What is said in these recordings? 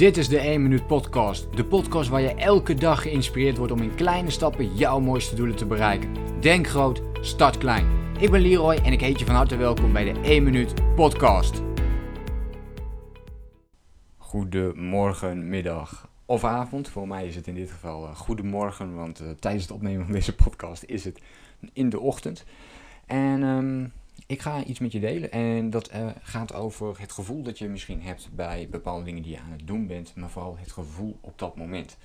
Dit is de 1 Minuut Podcast. De podcast waar je elke dag geïnspireerd wordt om in kleine stappen jouw mooiste doelen te bereiken. Denk groot, start klein. Ik ben Leroy en ik heet je van harte welkom bij de 1 Minuut Podcast. Goedemorgen, middag of avond. Voor mij is het in dit geval uh, goedemorgen, want uh, tijdens het opnemen van deze podcast is het in de ochtend. En um, ik ga iets met je delen en dat uh, gaat over het gevoel dat je misschien hebt bij bepaalde dingen die je aan het doen bent, maar vooral het gevoel op dat moment.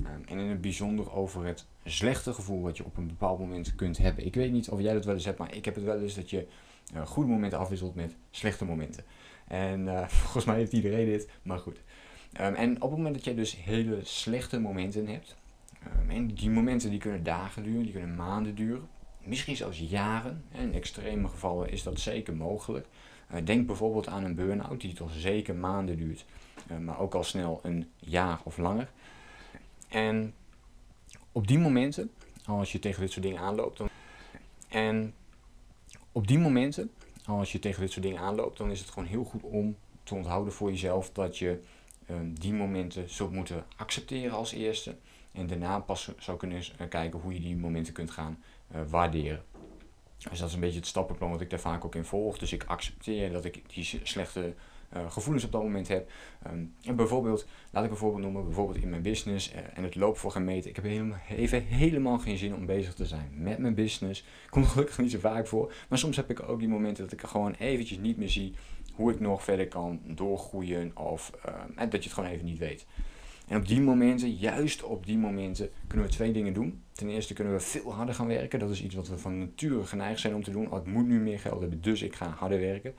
Uh, en in het bijzonder over het slechte gevoel wat je op een bepaald moment kunt hebben. Ik weet niet of jij dat wel eens hebt, maar ik heb het wel eens dat je uh, goede momenten afwisselt met slechte momenten. En eh, volgens mij heeft iedereen dit, maar goed. Um, en op het moment dat jij dus hele slechte momenten hebt, um, en die momenten die kunnen dagen duren, die kunnen maanden duren, misschien zelfs jaren. In extreme gevallen is dat zeker mogelijk. Uh, denk bijvoorbeeld aan een burn-out die toch zeker maanden duurt, uh, maar ook al snel een jaar of langer. En op die momenten, als je tegen dit soort dingen aanloopt, dan, en op die momenten, als je tegen dit soort dingen aanloopt, dan is het gewoon heel goed om te onthouden voor jezelf dat je uh, die momenten zult moeten accepteren als eerste. En daarna pas zou kunnen kijken hoe je die momenten kunt gaan uh, waarderen. Dus dat is een beetje het stappenplan wat ik daar vaak ook in volg. Dus ik accepteer dat ik die slechte uh, gevoelens op dat moment heb. Um, en bijvoorbeeld, laat ik een voorbeeld noemen, bijvoorbeeld in mijn business en het loopt voor geen meter. Ik heb helemaal, even helemaal geen zin om bezig te zijn met mijn business. Komt gelukkig niet zo vaak voor. Maar soms heb ik ook die momenten dat ik gewoon eventjes niet meer zie hoe ik nog verder kan doorgroeien. Of uh, dat je het gewoon even niet weet. En op die momenten, juist op die momenten, kunnen we twee dingen doen. Ten eerste kunnen we veel harder gaan werken. Dat is iets wat we van nature geneigd zijn om te doen. Oh, ik moet nu meer geld hebben, dus ik ga harder werken.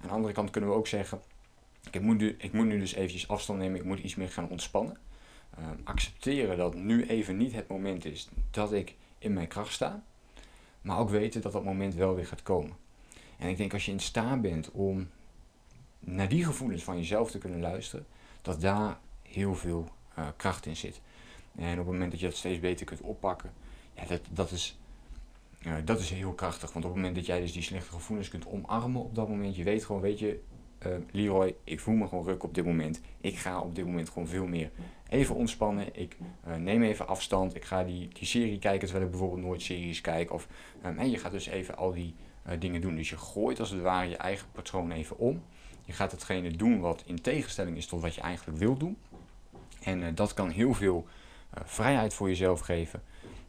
Aan de andere kant kunnen we ook zeggen, ik moet nu, ik moet nu dus eventjes afstand nemen, ik moet iets meer gaan ontspannen. Uh, accepteren dat nu even niet het moment is dat ik in mijn kracht sta. Maar ook weten dat dat moment wel weer gaat komen. En ik denk als je in staat bent om naar die gevoelens van jezelf te kunnen luisteren, dat daar heel veel uh, kracht in zit. En op het moment dat je dat steeds beter kunt oppakken, ja, dat, dat, is, uh, dat is heel krachtig. Want op het moment dat jij dus die slechte gevoelens kunt omarmen op dat moment, je weet gewoon, weet je, uh, Leroy, ik voel me gewoon ruk op dit moment. Ik ga op dit moment gewoon veel meer even ontspannen. Ik neem even afstand. Ik ga die, die serie kijken terwijl ik bijvoorbeeld nooit series kijk. Of, um, en je gaat dus even al die dingen doen. Dus je gooit als het ware je eigen patroon even om. Je gaat hetgene doen wat in tegenstelling is tot wat je eigenlijk wil doen. En uh, dat kan heel veel uh, vrijheid voor jezelf geven.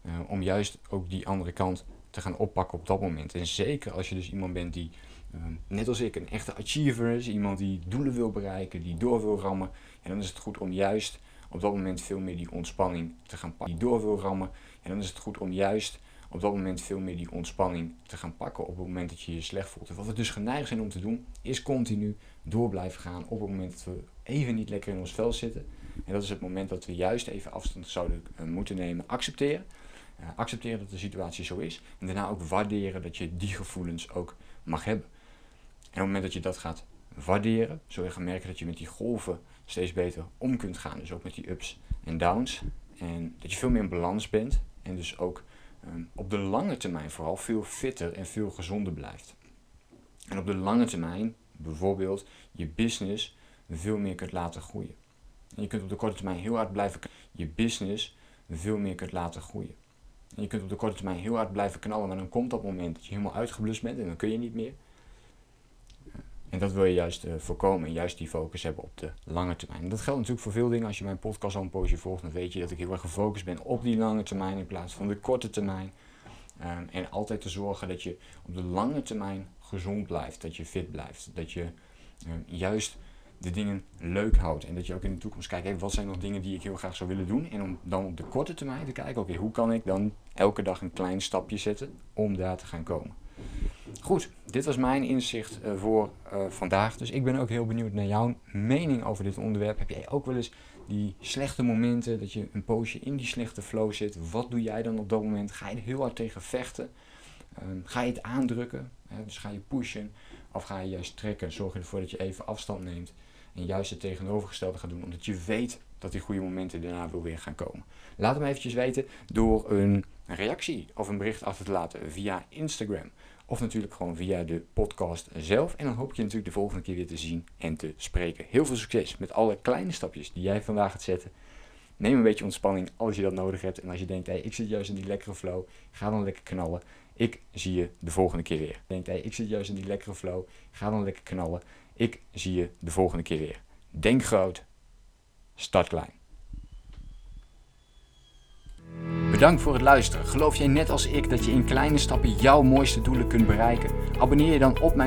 Uh, om juist ook die andere kant te gaan oppakken op dat moment. En zeker als je dus iemand bent die, net als ik, een echte achiever is. Iemand die doelen wil bereiken, die door wil rammen. En dan is het goed om juist op dat moment veel meer die ontspanning te gaan pakken. Die door wil rammen. En dan is het goed om juist op dat moment veel meer die ontspanning te gaan pakken op het moment dat je je slecht voelt. En wat we dus geneigd zijn om te doen, is continu door blijven gaan op het moment dat we even niet lekker in ons vel zitten. En dat is het moment dat we juist even afstand zouden uh, moeten nemen. Accepteren. Uh, accepteren dat de situatie zo is. En daarna ook waarderen dat je die gevoelens ook mag hebben. En op het moment dat je dat gaat waarderen, zul je gaan merken dat je met die golven steeds beter om kunt gaan. Dus ook met die ups en downs. En dat je veel meer in balans bent. En dus ook op de lange termijn vooral veel fitter en veel gezonder blijft. En op de lange termijn bijvoorbeeld je business veel meer kunt laten groeien. En je kunt op de korte termijn heel hard blijven je business veel meer kunt laten groeien. En je kunt op de korte termijn heel hard blijven knallen, maar dan komt dat moment dat je helemaal uitgeblust bent en dan kun je niet meer. En dat wil je juist uh, voorkomen, juist die focus hebben op de lange termijn. En dat geldt natuurlijk voor veel dingen. Als je mijn podcast al een poosje volgt, dan weet je dat ik heel erg gefocust ben op die lange termijn in plaats van de korte termijn. Um, en altijd te zorgen dat je op de lange termijn gezond blijft, dat je fit blijft, dat je um, juist de dingen leuk houdt. En dat je ook in de toekomst kijkt, hey, wat zijn nog dingen die ik heel graag zou willen doen. En om dan op de korte termijn te kijken, oké, hoe kan ik dan elke dag een klein stapje zetten om daar te gaan komen. Goed, dit was mijn inzicht uh, voor uh, vandaag. Dus ik ben ook heel benieuwd naar jouw mening over dit onderwerp. Heb jij ook wel eens die slechte momenten, dat je een poosje in die slechte flow zit? Wat doe jij dan op dat moment? Ga je er heel hard tegen vechten? Um, ga je het aandrukken? Dus ga je pushen? Of ga je juist trekken? Zorg je ervoor dat je even afstand neemt en juist het tegenovergestelde gaat doen, omdat je weet dat die goede momenten daarna weer gaan komen. Laat hem eventjes weten door een reactie of een bericht af te laten via Instagram Of natuurlijk gewoon via de podcast zelf. En dan hoop ik je natuurlijk de volgende keer weer te zien en te spreken. Heel veel succes met alle kleine stapjes die jij vandaag gaat zetten. Neem een beetje ontspanning als je dat nodig hebt. En als je denkt, hey, ik zit juist in die lekkere flow, ga dan lekker knallen. Ik zie je de volgende keer weer. Denkt, hey, ik zit juist in die lekkere flow, ga dan lekker knallen. Ik zie je de volgende keer weer. Denk groot, start klein. Bedankt voor het luisteren. Geloof jij net als ik dat je in kleine stappen jouw mooiste doelen kunt bereiken? Abonneer je dan op mijn